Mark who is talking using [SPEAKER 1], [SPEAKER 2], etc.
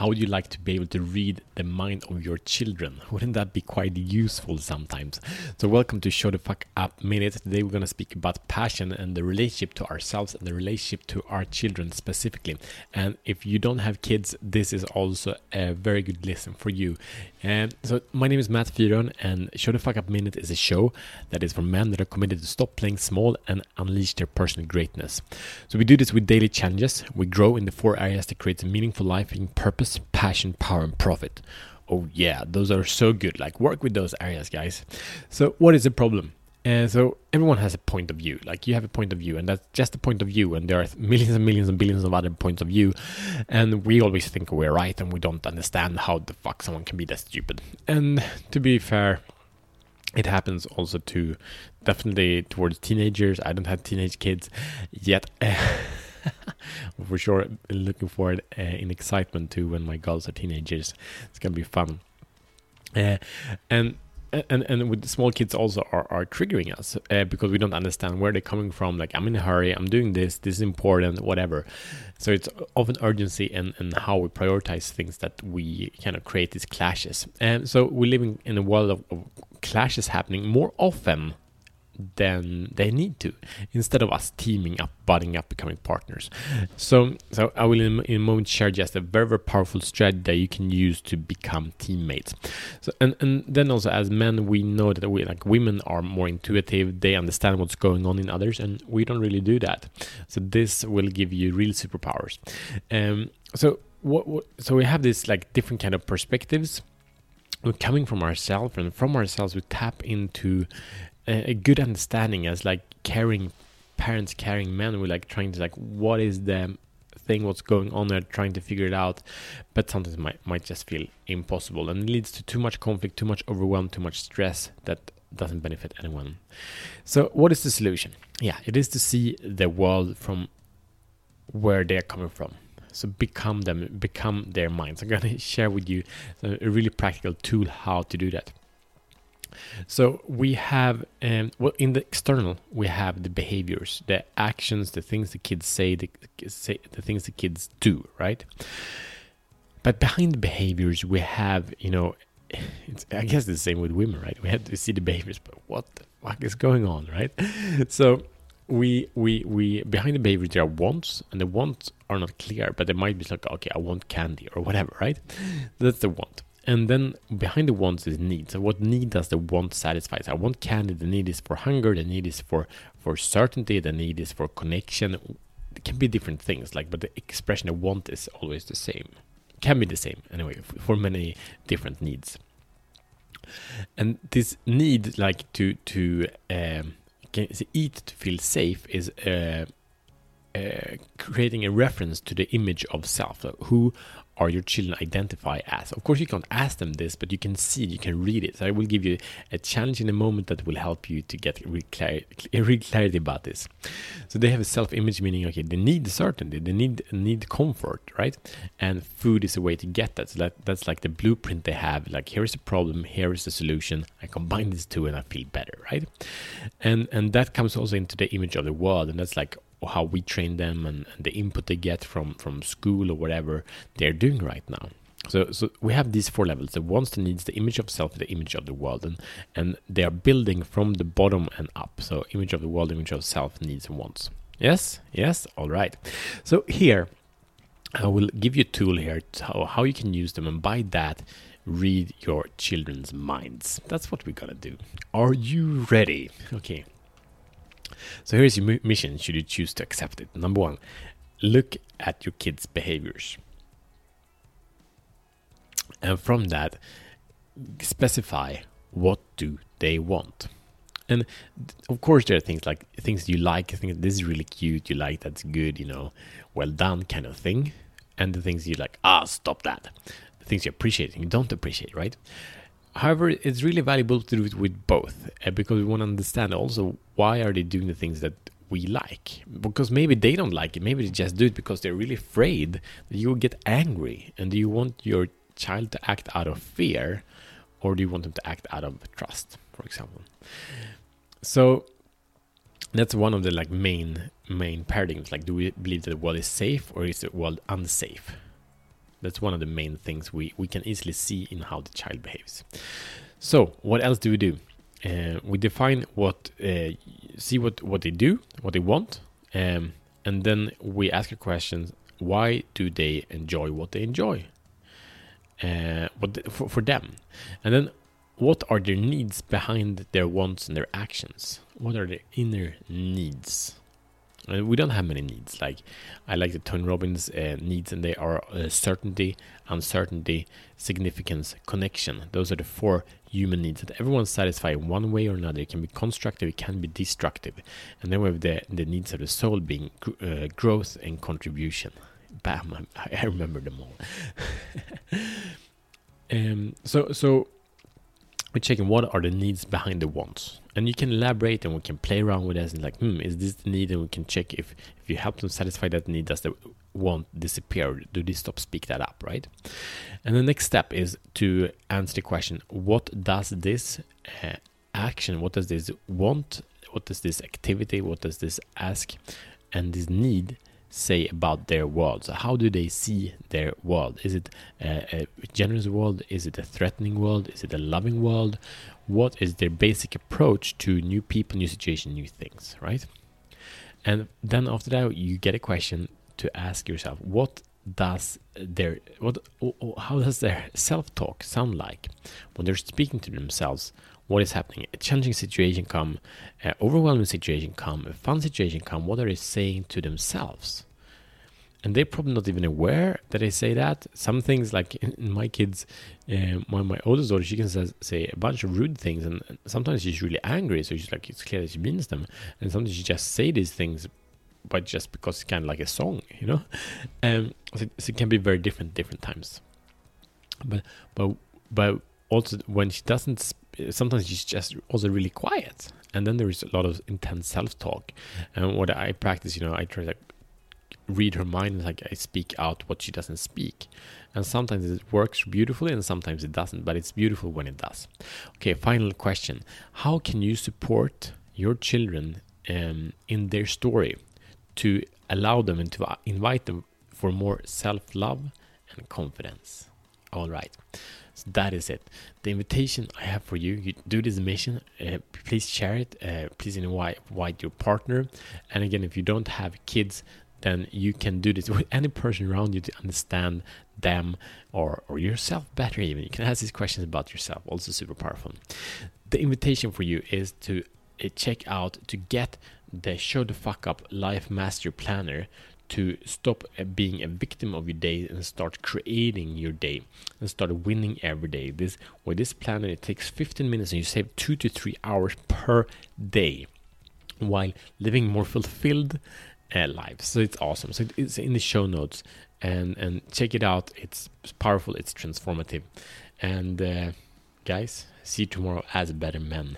[SPEAKER 1] How would you like to be able to read the mind of your children? Wouldn't that be quite useful sometimes? So, welcome to Show the Fuck Up Minute. Today, we're going to speak about passion and the relationship to ourselves and the relationship to our children specifically. And if you don't have kids, this is also a very good lesson for you. And so, my name is Matt Fyron, and Show the Fuck Up Minute is a show that is for men that are committed to stop playing small and unleash their personal greatness. So, we do this with daily challenges. We grow in the four areas that create a meaningful life in purpose, passion, power, and profit. Oh, yeah, those are so good. Like, work with those areas, guys. So, what is the problem? And so everyone has a point of view. Like you have a point of view, and that's just a point of view. And there are millions and millions and billions of other points of view. And we always think we're right, and we don't understand how the fuck someone can be that stupid. And to be fair, it happens also to definitely towards teenagers. I don't have teenage kids yet. for sure looking forward uh, in excitement to when my girls are teenagers. It's gonna be fun. Uh, and and and with small kids also are, are triggering us uh, because we don't understand where they're coming from. Like i'm in a hurry. I'm doing this. This is important whatever. So it's often urgency and and how we prioritize things that we kind of create these clashes. And so we're living in a world of, of clashes happening more often than they need to instead of us teaming up budding up becoming partners. So so i will in, in, a moment share just a very very powerful strategy that you can use to become teammates. So and and then also as men we know that we like women are more intuitive they understand what's going on in others and we don't really do that. So this will give you real superpowers. Um so what, what so we have this like different kind of perspectives. We're coming from ourselves and from ourselves we tap into a, good understanding as like caring parents caring men we're like trying to like what is the thing what's going on there trying to figure it out. But sometimes might might just feel impossible and it leads to too much conflict too much overwhelm too much stress that doesn't benefit anyone. So what is the solution? Yeah it is to see the world from where they're coming from. So become them become their minds. I'm going to share with you a really practical tool how to do that so we have, um, well, in the external, we have the behaviors, the actions, the things the kids say, the, say, the things the kids do, right? But behind the behaviors, we have, you know, I guess the same with women, right? We have to see the behaviors, but what the fuck is going on, right? So we we we behind the behavior there are wants, and the wants are not clear, but they might be like, okay, I want candy or whatever, right? That's the want. And then behind the wants is need. So what need does the want satisfy? So I want candy. The need is for hunger. The need is for for certainty. The need is for connection. It can be different things. Like, but the expression of want is always the same. Can be the same anyway for many different needs. And this need, like to to um, eat to feel safe, is uh, uh, creating a reference to the image of self. Who are your children identify as? Of course, you can't ask them this, but you can see, you can read it. So I will give you a challenge in a moment that will help you to get clarity, real clarity about this. So they have a self-image, meaning okay, they need certainty, they need need comfort, right? And food is a way to get that. So that that's like the blueprint they have. Like here is the problem, here is the solution. I combine these two, and I feel better, right? And and that comes also into the image of the world, and that's like how we train them and, and the input they get from from school or whatever they're doing right now. So, so we have these four levels: the wants, the needs, the image of self, the image of the world, and and they are building from the bottom and up. So, image of the world, image of self, needs, and wants. Yes, yes, all right. So here, I will give you a tool here to how, how you can use them, and by that, read your children's minds. That's what we're gonna do. Are you ready? Okay, so here's your mission should you choose to accept it. Number one, look at your kids' behaviors. And from that, specify what do they want. And of course, there are things like things you like, I think this is really cute, you like that's good, you know, well done kind of thing. And the things you like, ah, stop that. The things you appreciate and you don't appreciate, right? However, it's really valuable to do it with both uh, because we want to understand also why are they doing the things that we like? Because maybe they don't like it maybe they just do it because they're really afraid that you will get angry. And do you want your child to act out of fear or do you want them to act out of trust for example? So that's one of the like main main paradigms. Like do we believe that the world is safe or is the world unsafe That's one of the main things we, we can easily see in how the child behaves. So, what else do we do? Uh, we define what, uh, see what, what they do, what they want, um, and then we ask a question why do they enjoy what they enjoy? Uh, what for, for them, and then what are their needs behind their wants and their actions? What are their inner needs? And we don't have many needs. Like I like the Tony Robbins uh, needs, and they are uh, certainty, uncertainty, significance, connection. Those are the four human needs that everyone satisfied in one way or another. It can be constructive, it can be destructive, and then we have the the needs of the soul being uh, growth and contribution. Bam! I, I remember them all. um. So so we're checking what are the needs behind the wants. And you can elaborate and we can play around with this and like hmm is this the need? And we can check if if you help them satisfy that need does the want disappear? Do they stop speak that up right? And the next step is to answer the question what does this uh, action what does this want what does this activity what does this ask and this need say about their world? So how do they see their world? Is it a, a, generous world? Is it a threatening world? Is it a loving world? What is their basic approach to new people, new situation, new things, right? And then after that, you get a question to ask yourself: What does their what? How does their self-talk sound like when they're speaking to themselves? What is happening. A challenging situation come, uh, overwhelming situation come, a fun situation come. What are they saying to themselves? And they're probably not even aware that they say that. Some things, like in, in my kids, uh, my my oldest daughter, she can say, say a bunch of rude things, and sometimes she's really angry. So she's like, it's clear that she means them, and sometimes she just say these things, but just because it's kind of like a song, you know. Um, so, so it can be very different different times. But but but also when she doesn't sometimes she's just also really quiet. And then there is a lot of intense self-talk. And what i practice you know i try to read her mind like i speak out what she doesn't speak. And sometimes it works beautifully and sometimes it doesn't but it's beautiful when it does. Okay final question. How can you support your children um, in their story to allow them and to invite them for more self-love and confidence? All right so that is it. The invitation I have for you, you do this mission, uh, please share it, uh, please invite, your partner. And again, if you don't have kids, then you can do this with any person around you to understand them or, or yourself better even. You can ask these questions about yourself, also super powerful. The invitation for you is to uh, check out to get the Show the Fuck Up Life Master Planner to stop being a victim of your day and start creating your day and start winning every day. This with this planner it takes 15 minutes and you save 2 to 3 hours per day while living more fulfilled uh, lives. So it's awesome. So it's in the show notes and and check it out. It's powerful, it's transformative. And uh, guys, see you tomorrow as a better men.